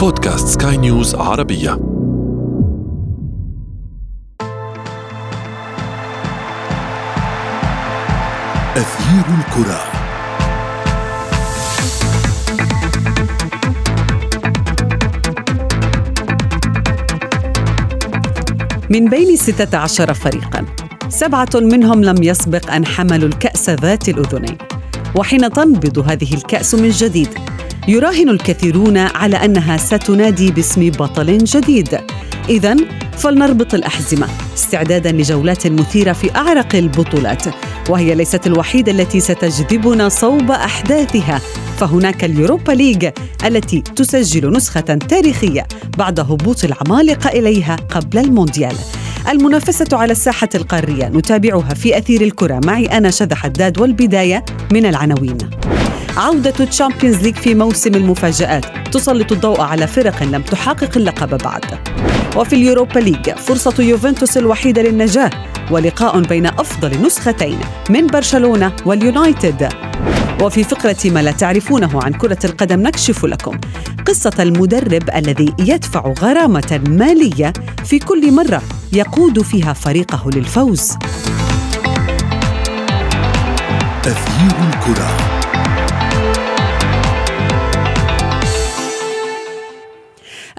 بودكاست سكاي نيوز عربية. أثير الكرة. من بين 16 فريقا سبعة منهم لم يسبق أن حملوا الكأس ذات الأذنين وحين تنبض هذه الكأس من جديد. يراهن الكثيرون على أنها ستنادي باسم بطل جديد. اذا فلنربط الأحزمة. استعدادا لجولات مثيرة في أعرق البطولات. وهي ليست الوحيدة التي ستجذبنا صوب أحداثها. فهناك اليوروبا ليج التي تسجل نسخة تاريخية بعد هبوط العمالقة إليها قبل المونديال. المنافسة على الساحة القارية. نتابعها في أثير الكرة. معي أنا شذى حداد والبداية من العناوين. عودة Champions League في موسم المفاجآت. تسلط الضوء على فرق لم تحقق اللقب بعد. وفي ال Europa League فرصة يوفنتوس الوحيدة للنجاة. ولقاء بين أفضل نسختين من برشلونة واليونايتد. وفي فقرة ما لا تعرفونه عن كرة القدم نكشف لكم قصة المدرب الذي يدفع غرامة مالية في كل مرة يقود فيها فريقه للفوز. تغيير الكرة.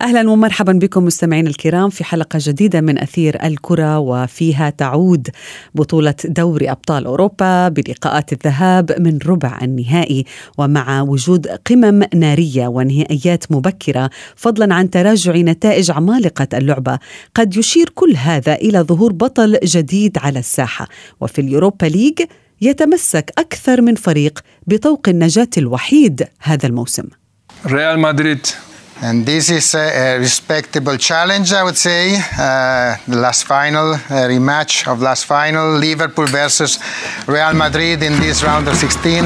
أهلا ومرحبا بكم مستمعينا الكرام في حلقة جديدة من أثير الكرة وفيها تعود بطولة دوري أبطال أوروبا بلقاءات الذهاب من ربع النهائي ومع وجود قمم نارية ونهائيات مبكرة فضلا عن تراجع نتائج عمالقة اللعبة قد يشير كل هذا إلى ظهور بطل جديد على الساحة وفي اليوروبا ليج يتمسك أكثر من فريق بطوق النجاة الوحيد هذا الموسم. ريال مدريد. And this is a, a, respectable challenge, I would say. Uh, the last final, rematch of last final, Liverpool versus Real Madrid in this round of 16.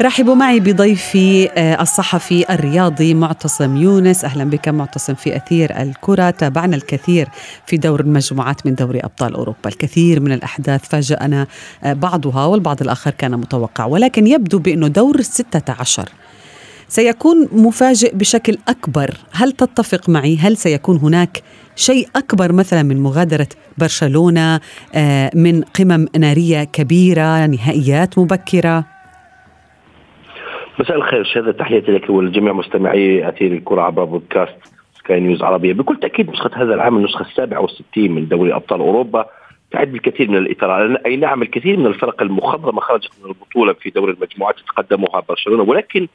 رحبوا معي بضيفي آه، الصحفي الرياضي معتصم يونس. أهلا بك معتصم في أثير الكرة. تابعنا الكثير في دور المجموعات من دوري أبطال أوروبا. الكثير من الأحداث فاجأنا آه، بعضها والبعض الآخر كان متوقع. ولكن يبدو بأنه دور الستة عشر سيكون مفاجئ بشكل أكبر. هل تتفق معي؟ هل سيكون هناك شيء أكبر مثلا من مغادرة برشلونة آه، من قمم نارية كبيرة نهائيات مبكرة؟ مساء الخير شهادة تحياتي لك ولجميع مستمعي أثير الكرة عبر بودكاست سكاي نيوز عربية بكل تأكيد نسخة هذا العام النسخة السابعة والستين من دوري أبطال أوروبا تعد بالكثير من الإثارة أي نعم الكثير من الفرق المخضرمة خرجت من البطولة في دور المجموعات تقدمها برشلونة ولكن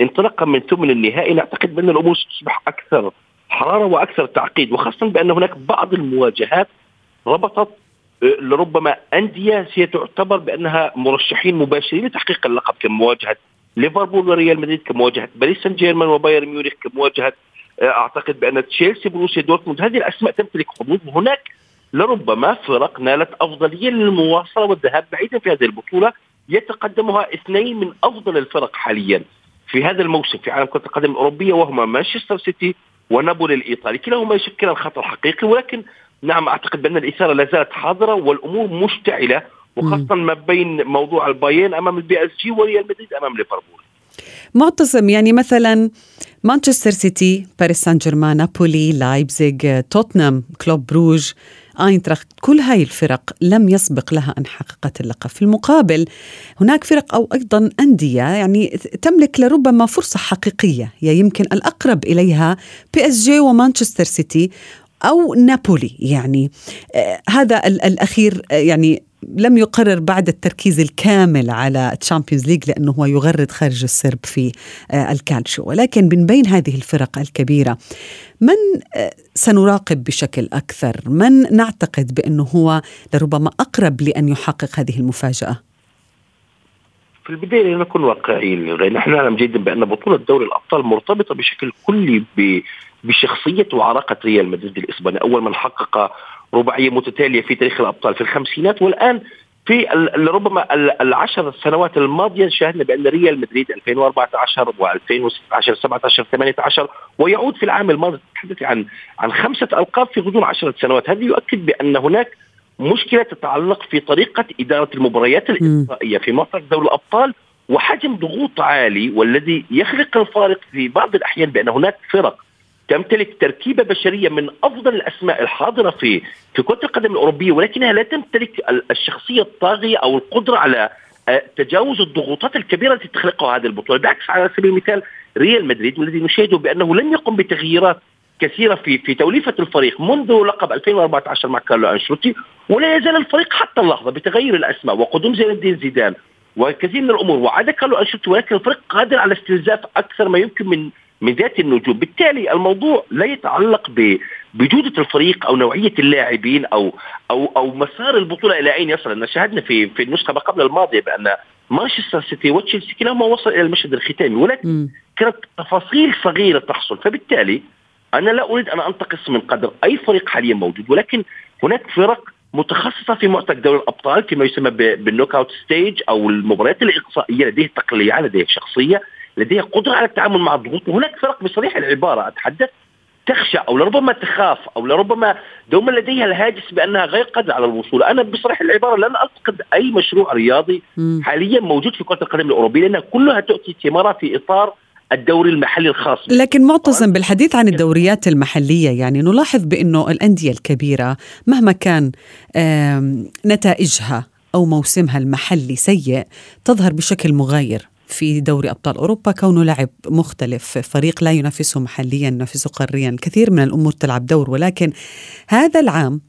انطلاقا من ثمن النهائي نعتقد بأن الأمور ستصبح أكثر حرارة وأكثر تعقيد وخاصة بأن هناك بعض المواجهات ربطت آه، لربما أندية تعتبر بأنها مرشحين مباشرين لتحقيق اللقب كمواجهة ليفربول وريال مدريد كمواجهة باريس سان جيرمان وبايرن ميونخ كمواجهة. آه، أعتقد بأن تشيلسي بروسيا دورتموند هذه الأسماء تمتلك حظوظ. وهناك لربما فرق نالت أفضلية للمواصلة والذهاب بعيدا في هذه البطولة يتقدمها اثنين من أفضل الفرق حاليا في هذا الموسم في عالم كرة القدم الأوروبية وهما مانشستر سيتي ونابولي الإيطالي. كلاهما يشكلان خطر حقيقي ولكن نعم أعتقد بأن الإثارة لا زالت حاضرة والأمور مشتعلة وخاصة ما بين موضوع البايرن أمام ال PSG وريال مدريد أمام ليفربول. معتصم يعني مثلا مانشستر سيتي باريس سان جيرمان نابولي لايبزيغ توتنهام كلوب بروج آينتراخت كل هاي الفرق لم يسبق لها أن حققت اللقب. في المقابل هناك فرق أو أيضا أندية يعني تملك لربما فرصة حقيقية هي يمكن الأقرب إليها PSG ومانشستر سيتي أو نابولي يعني. آه هذا الأخير آه يعني لم يقرر بعد التركيز الكامل على Champions League لأنه هو يغرد خارج السرب في آه، الكالشو ولكن من بين هذه الفرق الكبيرة من آه، سنراقب بشكل أكثر؟ من نعتقد بأنه هو لربما أقرب لأن يحقق هذه المفاجأة؟ في البداية لنكون واقعيين نحن نعلم جيدا بأن بطولة دوري الأبطال مرتبطة بشكل كلي بشخصية وعراقه ريال مدريد الإسباني. أول من حقق رباعية متتالية في تاريخ الأبطال في الخمسينات والآن في ربما العشر سنوات الماضية شاهدنا بأن ريال مدريد 2014 و2016 17 18 ويعود في العام الماضي تتحدث عن عن خمسة ألقاب في غضون عشرة سنوات. هذا يؤكد بأن هناك مشكلة تتعلق في طريقة إدارة المباريات الاقصائيه في معترك دوري الأبطال وحجم ضغوط عالي والذي يخلق الفارق في بعض الأحيان بأن هناك فرق تمتلك تركيبة بشرية من أفضل الأسماء الحاضرة في في كرة القدم الأوروبية ولكنها لا تمتلك الشخصية الطاغية أو القدرة على آه، تجاوز الضغوطات الكبيرة التي تخلقها هذه البطولة، بالعكس على سبيل المثال ريال مدريد والذي نشاهده بأنه لم يقم بتغييرات كثيرة في في توليفة الفريق منذ لقب 2014 مع كارلو انشلوتي ولا يزال الفريق حتى اللحظة بتغير الأسماء وقدوم زين الدين زيدان وكثير من الأمور. وعاد كارلو انشلوتي ولكن الفريق قادر على استنزاف أكثر ما يمكن من من ذات النجوم. بالتالي الموضوع لا يتعلق بجودة الفريق أو نوعية اللاعبين أو أو أو مسار البطولة إلى أين يصل. لأن شاهدنا في في النسخة ما قبل الماضية بأن مانشستر سيتي وتشيلسي كلاهما وصل إلى المشهد الختامي ولكن كانت تفاصيل صغيرة تحصل. فبالتالي أنا لا أريد أن أنتقص من قدر أي فريق حاليا موجود ولكن هناك فرق متخصصة في معترك دوري الأبطال فيما يسمى بال knockout stage أو المباريات الإقصائية لديه عقلية لديه شخصية. لديها قدرة على التعامل مع الضغوط. وهناك فرق بصريح. العبارة أتحدث تخشى أو لربما تخاف أو لربما دوما لديها الهاجس بأنها غير قادرة على الوصول، أنا بصريح العبارة لن اعتقد أي مشروع رياضي حاليا موجود في كرة القدم الأوروبية لأنها كلها تؤتي ثمارها في إطار الدوري المحلي الخاص. لكن معتصم بالحديث عن الدوريات المحلية يعني نلاحظ بأنه الأندية الكبيرة مهما كان نتائجها أو موسمها المحلي سيء تظهر بشكل مغاير. في دوري أبطال أوروبا كونه لعب مختلف فريق لا ينافسه محليا ينافسه قاريا الكثير من الأمور تلعب دور ولكن هذا العام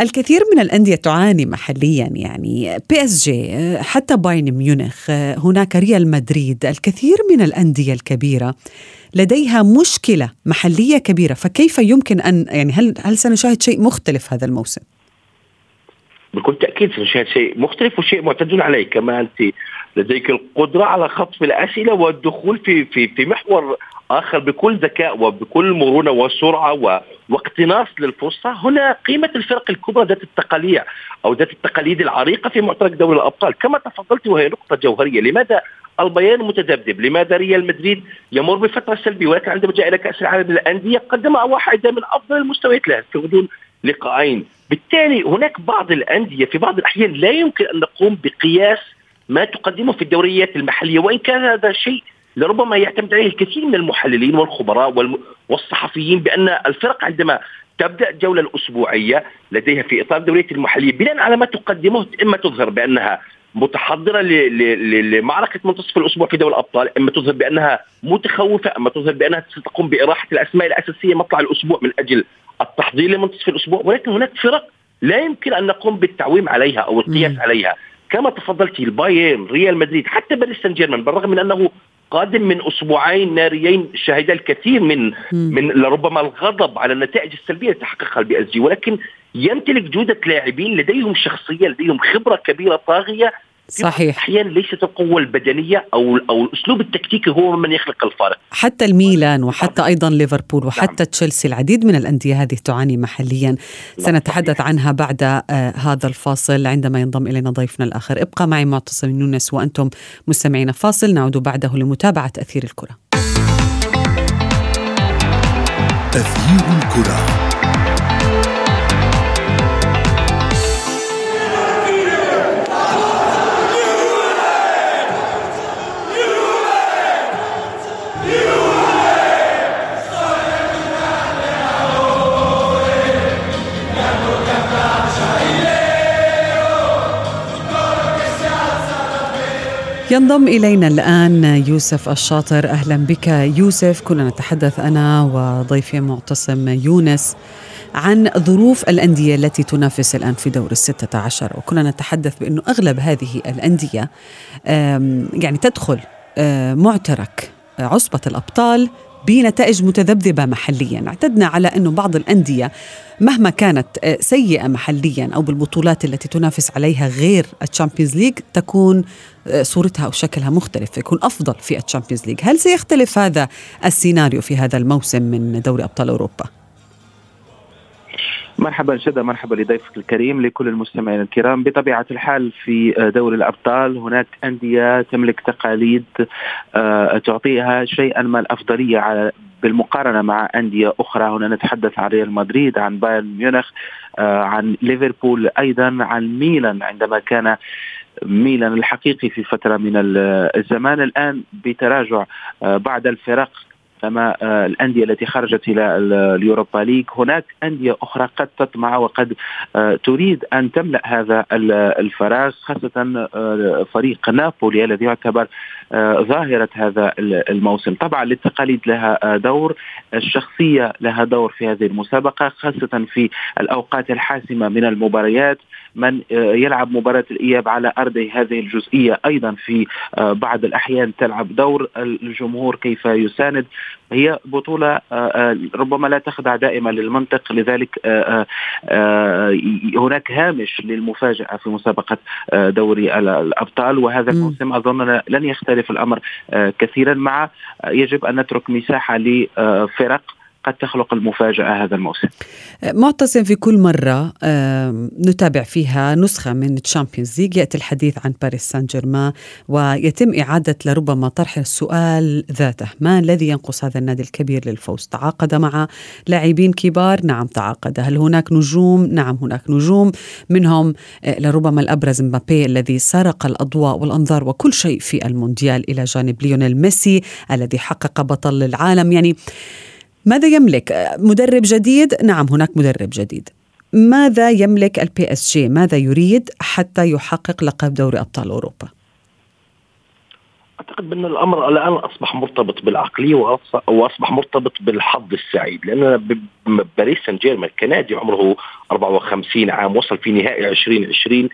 الكثير من الأندية تعاني محليا يعني PSG حتى بايرن ميونخ هناك ريال مدريد الكثير من الأندية الكبيرة لديها مشكلة محلية كبيرة فكيف يمكن أن يعني هل هل سنشاهد شيء مختلف هذا الموسم؟ بكل سنشاهد شيء مختلف وشيء معتاد عليه. كما أنت لديك القدرة على خطف الأسئلة والدخول في في في محور آخر بكل ذكاء وبكل مرونة وسرعة واقتناص للفرصة. هنا قيمة الفرق الكبرى ذات التقاليع أو ذات التقاليد العريقة في معترك دوري الأبطال. كما تفضلت وهي نقطة جوهرية. لماذا البيان متذبذب؟ لماذا ريال مدريد يمر بفترة سلبية؟ ولكن عندما جاء إلى كأس العالم للأندية قدم واحدة من أفضل المستويات له في غضون لقاءين. بالتالي هناك بعض الأندية في بعض الأحيان لا يمكن أن نقوم بقياس ما تقدمه في الدوريات المحلية وإن كان هذا شيء لربما يعتمد عليه الكثير من المحللين والخبراء والصحفيين بأن الفرق عندما تبدأ الجولة الأسبوعية لديها في إطار الدوريات المحلية بناء على ما تقدمه إما تظهر بأنها متحضرة لمعركة منتصف الأسبوع في دوري الأبطال، إما تظهر بأنها متخوفة، إما تظهر بأنها ستقوم بإراحة الأسماء الأساسية مطلع الأسبوع من أجل التحضير لمنتصف الأسبوع، ولكن هناك فرق لا يمكن أن نقوم بالتعويم عليها أو القياس عليها، كما تفضلتي البايرن ريال مدريد حتى باريس سان جيرمان بالرغم من أنه قادم من أسبوعين ناريين شهد الكثير من من لربما الغضب على النتائج السلبية التي تحققها ال PSG ولكن يمتلك جودة لاعبين لديهم شخصية لديهم خبرة كبيرة طاغية صحيح. أحيانا ليست القوة البدنية أو أو الأسلوب التكتيكي هو من يخلق الفارق حتى الميلان وحتى أيضا ليفربول وحتى نعم. تشيلسي العديد من الأندية هذه تعاني محليا. سنتحدث عنها بعد آه هذا الفاصل. عندما ينضم إلينا ضيفنا الآخر ابقى معي معتصم يونس وأنتم مستمعين فاصل. نعود بعده لمتابعة أثير الكرة. أثير الكرة. ينضم إلينا الآن يوسف الشاطر. أهلا بك يوسف. كنا نتحدث أنا وضيفي معتصم يونس عن ظروف الأندية التي تنافس الآن في دور الستة عشر وكنا نتحدث بأنه أغلب هذه الأندية يعني تدخل معترك عصبة الأبطال بنتائج متذبذبة محليا اعتدنا على أنه بعض الأندية مهما كانت آه، سيئة محليا أو بالبطولات التي تنافس عليها غير ال Champions League تكون آه، صورتها أو شكلها مختلف يكون أفضل في ال Champions League هل سيختلف هذا السيناريو في هذا الموسم من دوري أبطال أوروبا؟ مرحبا شدة مرحبا لضيفك الكريم لكل المستمعين الكرام. بطبيعة الحال في دوري الأبطال هناك أندية تملك تقاليد آه، تعطيها شيئا ما الأفضلية على بالمقارنة مع أندية أخرى. هنا نتحدث عن ريال مدريد عن بايرن ميونخ آه، عن ليفربول أيضا عن ميلان عندما كان ميلان الحقيقي في فترة من الزمان. الآن بتراجع آه، بعض الفرق كما آه، الأندية التي خرجت إلى اليوروبا ليج هناك أندية أخرى قد تطمع وقد آه، تريد أن تملأ هذا الفراغ خاصة آه، فريق نابولي الذي يعتبر ظاهرة هذا الموسم. طبعا للتقاليد لها دور الشخصية لها دور في هذه المسابقة خاصة في الأوقات الحاسمة من المباريات. من يلعب مباراة الإياب على أرضه هذه الجزئية. أيضا في بعض الأحيان تلعب دور الجمهور كيف يساند. هي بطولة آه، آه، ربما لا تخضع دائما للمنطق. لذلك آه، هناك هامش للمفاجأة في مسابقة دوري الأبطال. وهذا الموسم أظن لن يختلف الأمر كثيرا. مع يجب أن نترك مساحة لفرق قد تخلق المفاجأة هذا الموسم. معتصم في كل مرة نتابع فيها نسخة من Champions League يأتي الحديث عن باريس سان جيرمان ويتم إعادة لربما طرح السؤال ذاته ما الذي ينقص هذا النادي الكبير للفوز. تعاقد مع لاعبين كبار نعم تعاقد. هل هناك نجوم؟ نعم هناك نجوم. منهم آه، لربما الأبرز مبابي الذي سرق الأضواء والأنظار وكل شيء في المونديال إلى جانب ليونيل ميسي الذي حقق بطل العالم. يعني ماذا يملك؟ مدرب جديد؟ نعم هناك مدرب جديد. ماذا يملك ال PSG ماذا يريد حتى يحقق لقب دوري أبطال أوروبا؟ أعتقد بأن الأمر الآن أصبح مرتبط بالعقلية وأصبح مرتبط بالحظ السعيد لأن باريس سان جيرمان كنادي عمره 54 عام وصل في نهائي 2020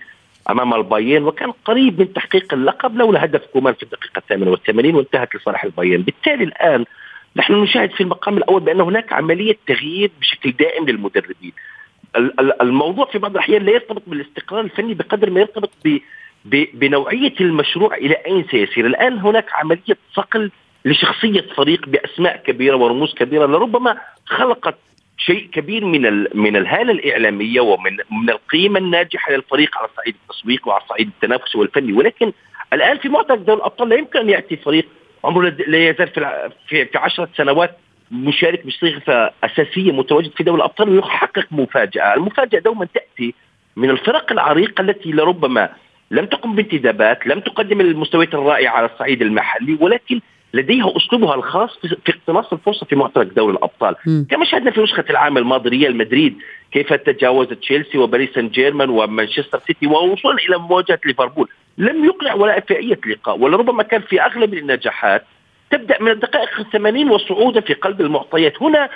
أمام البايرن وكان قريب من تحقيق اللقب لولا هدف كومان في الدقيقة 88 وانتهت لصالح البايرن بالتالي الآن نحن نشاهد في المقام الأول بأن هناك عملية تغيير بشكل دائم للمدربين. الموضوع في بعض الأحيان لا يرتبط بالاستقرار الفني بقدر ما يرتبط ب بنوعية المشروع إلى أين سيسير، الآن هناك عملية صقل لشخصية فريق بأسماء كبيرة ورموز كبيرة لربما خلقت شيء كبير من من الهالة الإعلامية ومن من القيمة الناجحة للفريق على صعيد التسويق وعلى صعيد التنافس والفني. ولكن الآن في معترك دوري الأبطال لا يمكن أن يأتي فريق عمره لا يزال في في, في 10 سنوات مشارك بصيغه أساسية متواجد في دوري الأبطال ويحقق مفاجأة، المفاجأة دوما تأتي من الفرق العريقة التي لربما لم تقم بانتدابات، لم تقدم المستويات الرائعة على الصعيد المحلي ولكن لديها أسلوبها الخاص في اقتناص الفرصة في معترك دوري الأبطال، م. كما شاهدنا في نسخة العام الماضي ريال مدريد كيف تجاوز تشيلسي وباريس سان جيرمان ومانشستر سيتي ووصولا إلى مواجهة ليفربول، لم يقنع ولا في اي لقاء ولربما كان في أغلب النجاحات تبدأ من الدقائق الثمانين وصعودا في قلب المعطيات. هنا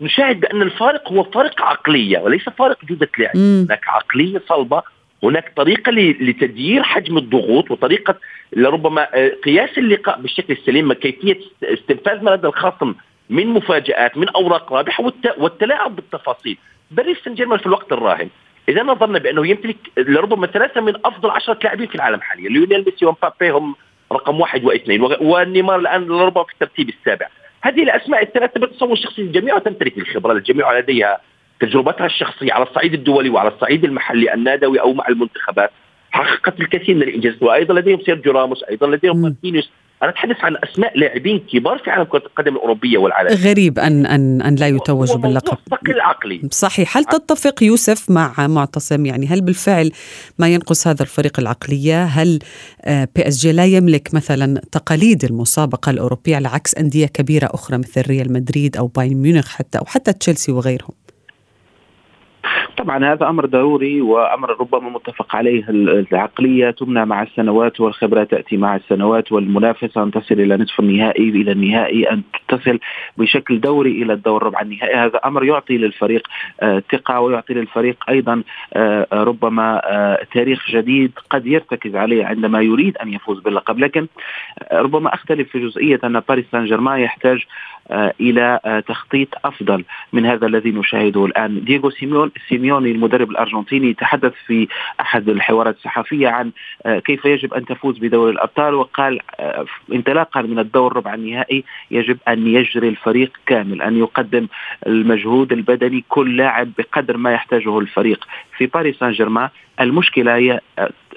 نشاهد بأن الفارق هو فارق عقلية وليس فارق جودة لعب هناك عقلية صلبة هناك طريقة لتديير حجم الضغوط وطريقة لربما آه، قياس اللقاء بالشكل السليم كيفية استنفاذ ما لدى الخصم من مفاجآت من أوراق رابحة والتلاعب بالتفاصيل. باريس سان جيرمان في الوقت الراهن. إذا نظرنا بأنه يمتلك لربما ثلاثة من أفضل عشرة لاعبين في العالم حاليا ليونيل ميسي ومبابي هم رقم واحد واثنين ونيمار الآن لربما في الترتيب السابع. هذه الأسماء الثلاثة بتصوري الشخصي الجميع تمتلك الخبرة الجميع لديها تجربتها الشخصية على الصعيد الدولي وعلى الصعيد المحلي النادوي أو مع المنتخبات حققت الكثير من الإنجازات وأيضا لديهم سيرجيو راموس أيضا لديهم ماركينيوس أنا أتحدث عن أسماء لاعبين كبار في عالم كرة القدم الأوروبية والعالمية غريب أن أن أن لا يتوجوا باللقب. عقلي. صحيح. هل تتفق يوسف مع معتصم؟ يعني هل بالفعل ما ينقص هذا الفريق العقلية؟ هل آه، PSG لا يملك مثلا تقاليد المسابقة الأوروبية على عكس أندية كبيرة أخرى مثل ريال مدريد أو بايرن ميونخ حتى أو حتى تشيلسي وغيرهم؟ طبعا هذا أمر ضروري وأمر ربما متفق عليه العقلية تبنى مع السنوات والخبرة تأتي مع السنوات والمنافسة أن تصل إلى نصف النهائي إلى النهائي أن تصل بشكل دوري إلى الدور ربع النهائي. هذا أمر يعطي للفريق آه، ثقة ويعطي للفريق أيضا آه، ربما آه، تاريخ جديد قد يرتكز عليه عندما يريد أن يفوز باللقب. لكن ربما أختلف في جزئية أن باريس سان جيرمان يحتاج إلى تخطيط أفضل من هذا الذي نشاهده الآن. دييغو سيميون سيميوني المدرب الأرجنتيني تحدث في أحد الحوارات الصحفية عن كيف يجب أن تفوز بدوري الأبطال وقال انطلاقا من الدور ربع النهائي يجب أن يجري الفريق كامل أن يقدم المجهود البدني كل لاعب بقدر ما يحتاجه الفريق. في باريس سان جيرمان المشكلة هي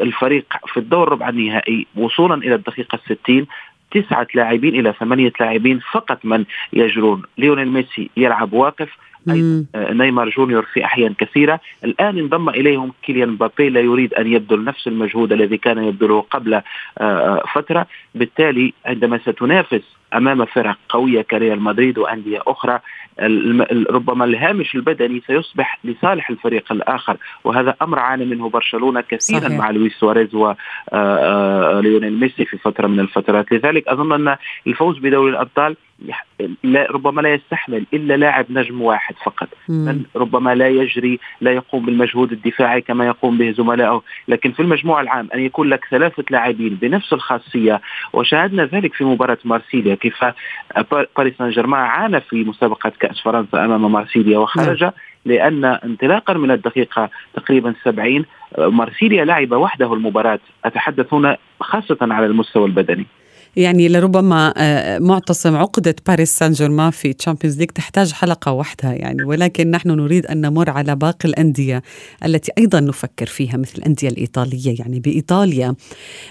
الفريق في الدور ربع النهائي وصولا إلى الدقيقة الستين تسعة لاعبين إلى ثمانية لاعبين فقط من يجرون. ليونيل ميسي يلعب واقف أيضا آه، نيمار جونيور في أحيان كثيرة. الآن انضم إليهم كيليان مبابي لا يريد أن يبذل نفس المجهود الذي كان يبذله قبل آه، آه، فترة. بالتالي عندما ستنافس أمام فرق قوية كريال مدريد وأندية أخرى ربما الهامش البدني سيصبح لصالح الفريق الآخر وهذا أمر عانى منه برشلونة كثيرا صحيح. مع لويس سواريز وليونيل ميسي في فترة من الفترات لذلك أظن أن الفوز بدوري الأبطال لا ربما لا يستحمل إلا لاعب نجم واحد فقط. من ربما لا يجري لا يقوم بالمجهود الدفاعي كما يقوم به زملائه. لكن في المجموع العام أن يكون لك ثلاثة لاعبين بنفس الخاصية وشاهدنا ذلك في مباراة مارسيليا كيف باريس سان جيرمان عانى في مسابقة كأس فرنسا أمام مارسيليا وخرج لأن انطلاقا من الدقيقة تقريبا 70 مارسيليا لعب وحده المباراة. أتحدث هنا خاصة على المستوى البدني. يعني لربما آه، معتصم عقدة باريس سان جيرمان في Champions League تحتاج حلقة وحدها يعني ولكن نحن نريد أن نمر على باقي الأندية التي أيضا نفكر فيها مثل الأندية الإيطالية يعني بإيطاليا.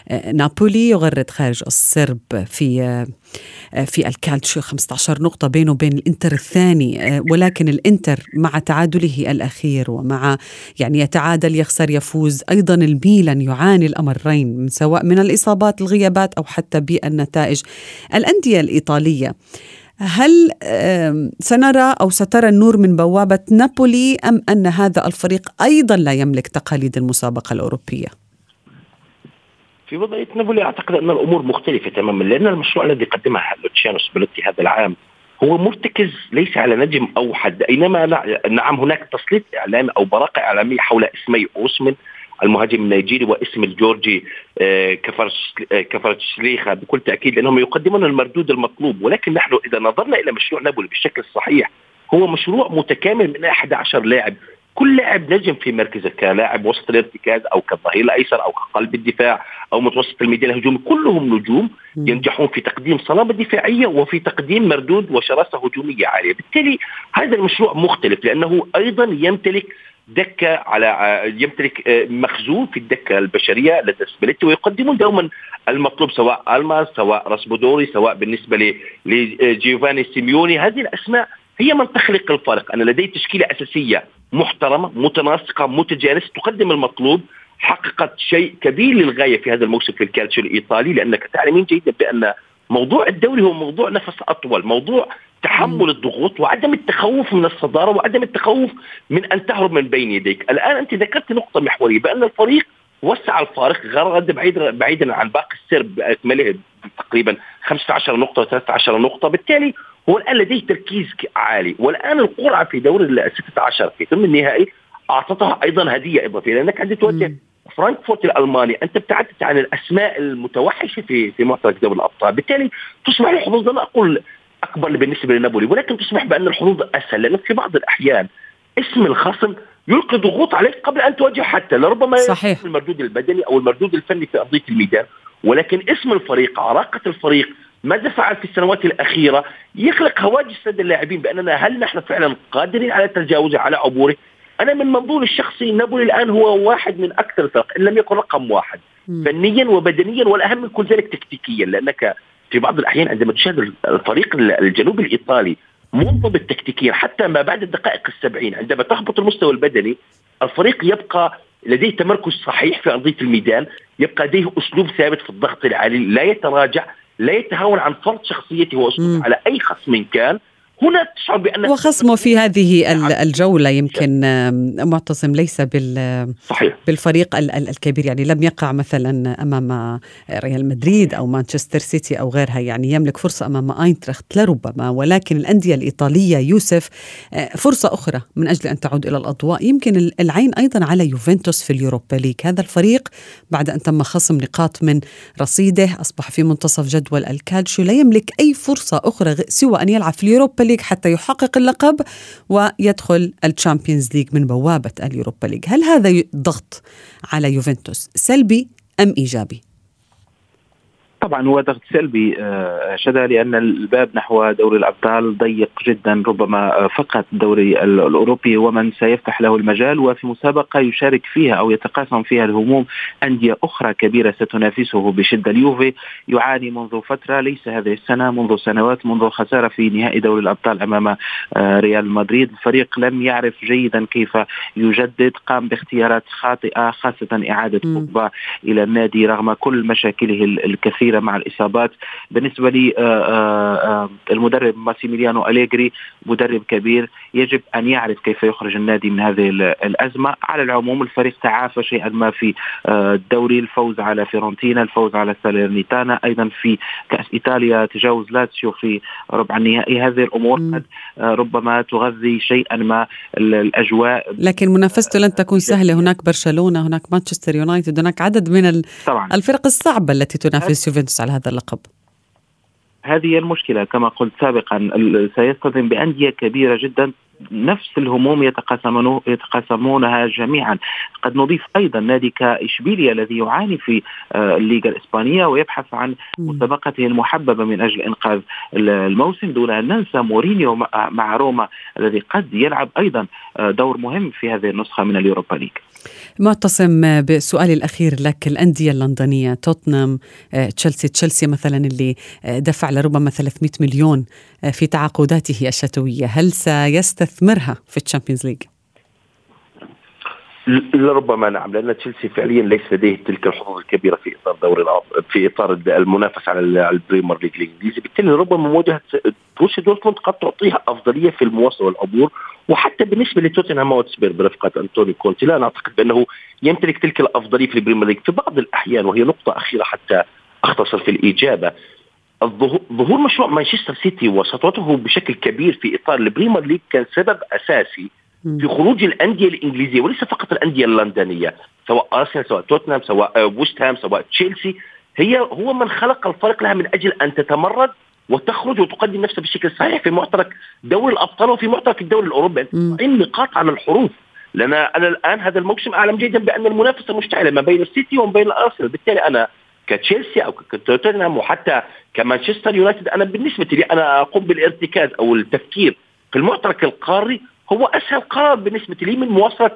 آه، نابولي يغرد خارج السرب في آه، في الكالتشيو 15 نقطة بينه وبين الإنتر الثاني. ولكن الإنتر مع تعادله الأخير ومع يعني يتعادل يخسر يفوز أيضا الميلان يعاني الأمرين من سواء من الإصابات الغيابات أو حتى بالنتائج الأندية الإيطالية هل سنرى أو سترى النور من بوابة نابولي أم أن هذا الفريق أيضا لا يملك تقاليد المسابقة الأوروبية؟ في وضعية نابولي أعتقد أن الأمور مختلفة تماما لأن المشروع الذي قدمه لوتشيانو سبلوتي هذا العام هو مرتكز ليس على نجم اوحد اينما نعم هناك تسليط إعلامي أو براقة إعلامية حول اسمي أوسمن المهاجم النيجيري واسم الجورجي آه، كفرتشليخا بكل تأكيد لأنهم يقدمون المردود المطلوب. ولكن نحن إذا نظرنا إلى مشروع نابولي بالشكل الصحيح هو مشروع متكامل من 11 لاعب. كل لاعب نجم في مركزه كلاعب وسط الارتكاز أو كالظهير الأيسر أو كقلب الدفاع أو متوسط الميدان الهجومي كلهم نجوم ينجحون في تقديم صلابة دفاعية وفي تقديم مردود وشراسة هجومية عالية، بالتالي هذا المشروع مختلف لأنه أيضا يمتلك دكة على يمتلك مخزون في الدكة البشرية لدى سباليتي ويقدمون دوما المطلوب سواء ألماس سواء راسبادوري سواء بالنسبة لجيوفاني سيميوني. هذه الأسماء هي من تخلق الفارق أنا لدي تشكيلة أساسية محترمة متناسقة متجانسة تقدم المطلوب حققت شيء كبير للغاية في هذا الموسم في الكالتشيو الإيطالي لأنك تعلمين جيدا بأن موضوع الدوري هو موضوع نفس أطول موضوع تحمل الضغوط وعدم التخوف من الصدارة وعدم التخوف من أن تهرب من بين يديك. الآن أنت ذكرت نقطة محورية بأن الفريق وسع الفارق غرد بعيدا بعيدا عن باقي السرب باكمله تقريبا 15 نقطة و13 نقطة. بالتالي هو الان لديه تركيز عالي. والآن القرعة في دور ال 16 في ثمن النهائي أعطتها أيضا هدية إضافية لأنك عندك تواجه فرانكفورت الألماني. أنت ابتعدت عن الأسماء المتوحشة في في معترك دوري الأبطال. بالتالي تصبح الحظوظ لا أقول أكبر بالنسبة لنابولي ولكن تصبح بأن الحظوظ أسهل لأنك في بعض الأحيان اسم الخصم يلقي ضغوط عليك قبل أن تواجه حتى لربما صحيح. المردود البدني أو المردود الفني في أرضية الميدان ولكن اسم الفريق عراقة الفريق ماذا فعل في السنوات الأخيرة يخلق هواجس لدى اللاعبين بأننا هل نحن فعلا قادرين على تجاوزه على عبوره أنا من منظور الشخصي نابولي الآن هو واحد من أكثر الفرق إن لم يكن رقم واحد. فنيا وبدنيا والأهم من كل ذلك تكتيكيا لأنك في بعض الأحيان عندما تشاهد الفريق الجنوبي الإيطالي منضبط تكتيكيا حتى ما بعد الدقائق السبعين عندما تهبط المستوى البدني الفريق يبقى لديه تمركز صحيح في ارضيه الميدان يبقى لديه أسلوب ثابت في الضغط العالي لا يتراجع لا يتهاون عن فرض شخصيته وأسلوبه على أي خصم كان هنا تشعر بأن وخصمه في هذه الجولة يمكن معتصم ليس بال صحيح. بالفريق الكبير يعني لم يقع مثلا أمام ريال مدريد أو مانشستر سيتي أو غيرها يعني يملك فرصة أمام اينتراخت لربما ولكن الأندية الإيطالية يوسف آه، فرصة أخرى من أجل أن تعود إلى الأضواء. يمكن العين أيضا على يوفنتوس في اليوروبا ليج. هذا الفريق بعد أن تم خصم نقاط من رصيده أصبح في منتصف جدول الكالشيو لا يملك أي فرصة أخرى سوى أن يلعب في اليوروبا ليج حتى يحقق اللقب ويدخل الشامبيونز ليج من بوابة اليوروبا ليج. هل هذا ضغط على يوفنتوس سلبي أم إيجابي؟ طبعا هو ضغط سلبي آه، جدا لأن الباب نحو دوري الأبطال ضيق جدا ربما آه، فقط الدوري الأوروبي ومن سيفتح له المجال وفي مسابقة يشارك فيها أو يتقاسم فيها الهموم أندية أخرى كبيرة ستنافسه بشدة. اليوفي يعاني منذ فترة ليس هذه السنة منذ سنوات منذ خسارة في نهائي دوري الأبطال أمام آه، ريال مدريد. الفريق لم يعرف جيدا كيف يجدد قام باختيارات خاطئة خاصة إعادة بوجبا إلى النادي رغم كل مشاكله الكثيرة. كثيره مع الإصابات. بالنسبة لي آه، آه، آه، المدرب ماسيميليانو أليجري مدرب كبير يجب أن يعرف كيف يخرج النادي من هذه الأزمة. على العموم الفريق تعافى شيئا ما في الدوري الفوز على فيرونتينا الفوز على ساليرنيتانا أيضا في كأس إيطاليا تجاوز لاتسيو في ربع النهائي. هذه الأمور قد ربما تغذي شيئا ما الأجواء. لكن منافسته لن تكون سهلة. هناك برشلونة هناك مانشستر يونايتد هناك عدد من طبعا. الفرق الصعبة التي تنافس يوفنتوس على هذا اللقب. هذه المشكلة كما قلت سابقا سيصطدم بأندية كبيرة جدا نفس الهموم يتقاسمون يتقاسمونها جميعا. قد نضيف أيضا نادي كاشبيليا الذي يعاني في آه، الليغا الإسبانية ويبحث عن مسابقته المحببة من أجل إنقاذ الموسم دون أن ننسى مورينيو مع روما الذي قد يلعب أيضا آه، دور مهم في هذه النسخة من اليوروبا ليج. معتصم بسؤالي الأخير لك الأندية اللندنية توتنهام آه، تشيلسي تشيلسي مثلا اللي آه، دفع لربما 300 مليون آه، في تعاقداته الشتوية هل سيستثمرها في الشامبيونز ليج؟ لربما نعم لأن تشيلسي فعليا ليس لديه تلك الحظوظ الكبيرة في إطار دوري في إطار المنافسه على البريمير ليج الإنجليزي. بالتالي ربما مواجهة بوروسيا دورتموند قد تعطيها أفضلية في المواصلة والعبور. وحتى بالنسبة لتوتنهام هوتسبير برفقة انطوني كونتي لا نعتقد بأنه يمتلك تلك الأفضلية في البريمير ليج في بعض الأحيان وهي نقطة أخيرة حتى أختصر في الإجابة. ظهور مشروع مانشستر سيتي وسطوته بشكل كبير في إطار البريمير ليج كان سبب أساسي في خروج الأندية الإنجليزية وليس فقط الأندية اللندنية سواء أرسنال سواء توتنهام سواء ويست هام سواء تشيلسي هي هو من خلق الفرق لها من أجل أن تتمرد وتخرج وتقدم نفسها بشكل صحيح في معترك دوري الأبطال وفي معترك الدوري الأوروبي. إن نقاط على الحروف. لأن أنا الآن هذا الموسم أعلم جيدا بأن المنافسة مشتعلة ما بين السيتي وما بين الأرسنال. بالتالي أنا كتشيلسي أو كتوتنهام وحتى كمانشستر يونايتد أنا بالنسبة لي أنا أقوم بالارتكاز أو التفكير في المعترك القاري هو أسهل قرار بالنسبة لي من مواصلة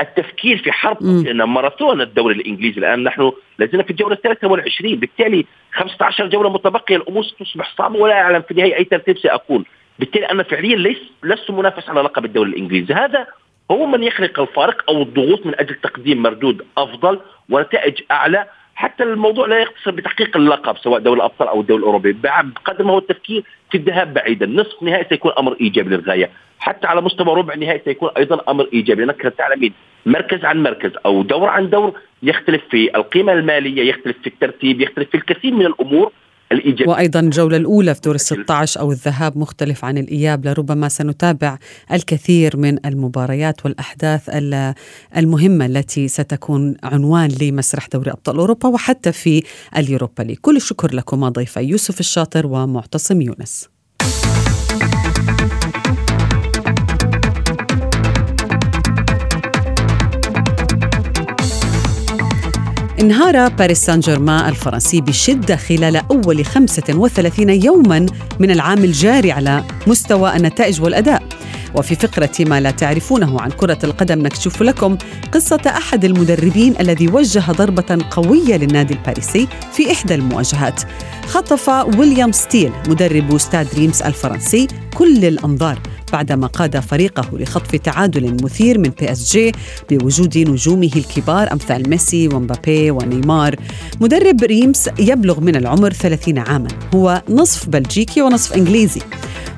التفكير في حرب لأن ماراثون الدوري الإنجليزي. الآن نحن لازلنا في الجولة الثالثة والعشرين. بالتالي 15 جولة متبقيه الأمور ستصبح صعبة ولا أعلم في النهايه أي ترتيب سأكون. بالتالي أنا فعليا ليس لست منافس على لقب الدوري الإنجليزي. هذا هو من يخلق الفارق أو الضغوط من أجل تقديم مردود أفضل ونتائج أعلى حتى الموضوع لا يقتصر بتحقيق اللقب سواء دوري الابطال أو الدوري الاوروبي بقدر ما هو التفكير في الذهاب بعيدا. نصف نهائي سيكون أمر إيجابي للغاية. حتى على مستوى ربع نهائي سيكون أيضا أمر إيجابي. لانك تعلمين مركز عن مركز أو دور عن دور يختلف في القيمة المالية يختلف في الترتيب يختلف في الكثير من الأمور. الإيجابية وأيضا الجولة الأولى في دور ال 16 أو الذهاب مختلف عن الإياب لربما سنتابع الكثير من المباريات والأحداث المهمة التي ستكون عنوان لمسرح دوري أبطال أوروبا وحتى في اليوروبا لي كل الشكر لكما ضيفي يوسف الشاطر ومعتصم يونس. انهار باريس سان جيرمان الفرنسي بشدة خلال أول 35 يوما من العام الجاري على مستوى النتائج والأداء. وفي فقرة ما لا تعرفونه عن كرة القدم نكشف لكم قصة أحد المدربين الذي وجه ضربة قوية للنادي الباريسي في إحدى المواجهات. خطف ويليام ستيل مدرب ستاد ريمس الفرنسي كل الأنظار بعدما قاد فريقه لخطف تعادل مثير من PSG بوجود نجومه الكبار أمثال ميسي ومبابي ونيمار. مدرب ريمس يبلغ من العمر 30 عاما هو نصف بلجيكي ونصف إنجليزي.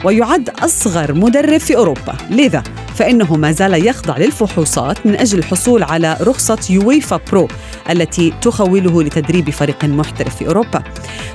ويعد أصغر مدرب في أوروبا. لذا فإنه ما زال يخضع للفحوصات من أجل الحصول على رخصة UEFA Pro التي تخوله لتدريب فريق محترف في أوروبا.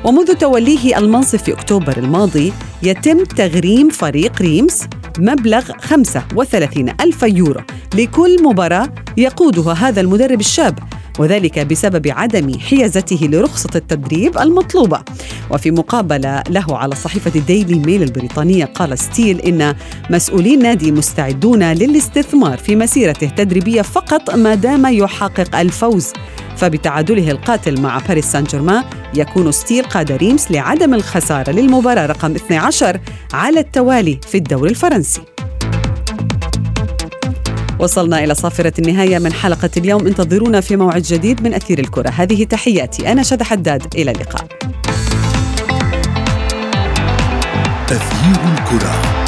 ومنذ توليه المنصب في أكتوبر الماضي يتم تغريم فريق ريمس مبلغ 35 ألف يورو لكل مباراة يقودها هذا المدرب الشاب وذلك بسبب عدم حيازته لرخصة التدريب المطلوبة. وفي مقابلة له على صحيفة ديلي ميل البريطانية قال ستيل إن مسؤولي النادي مستعدون للاستثمار في مسيرته التدريبية فقط ما دام يحقق الفوز. فبتعادله القاتل مع باريس سان جيرمان يكون ستيل قاد ريمس لعدم الخسارة للمباراة رقم 12 على التوالي في الدوري الفرنسي. وصلنا إلى صافرة النهاية من حلقة اليوم. انتظرونا في موعد جديد من أثير الكرة. هذه تحياتي. أنا شد حداد. إلى اللقاء. أثير الكرة.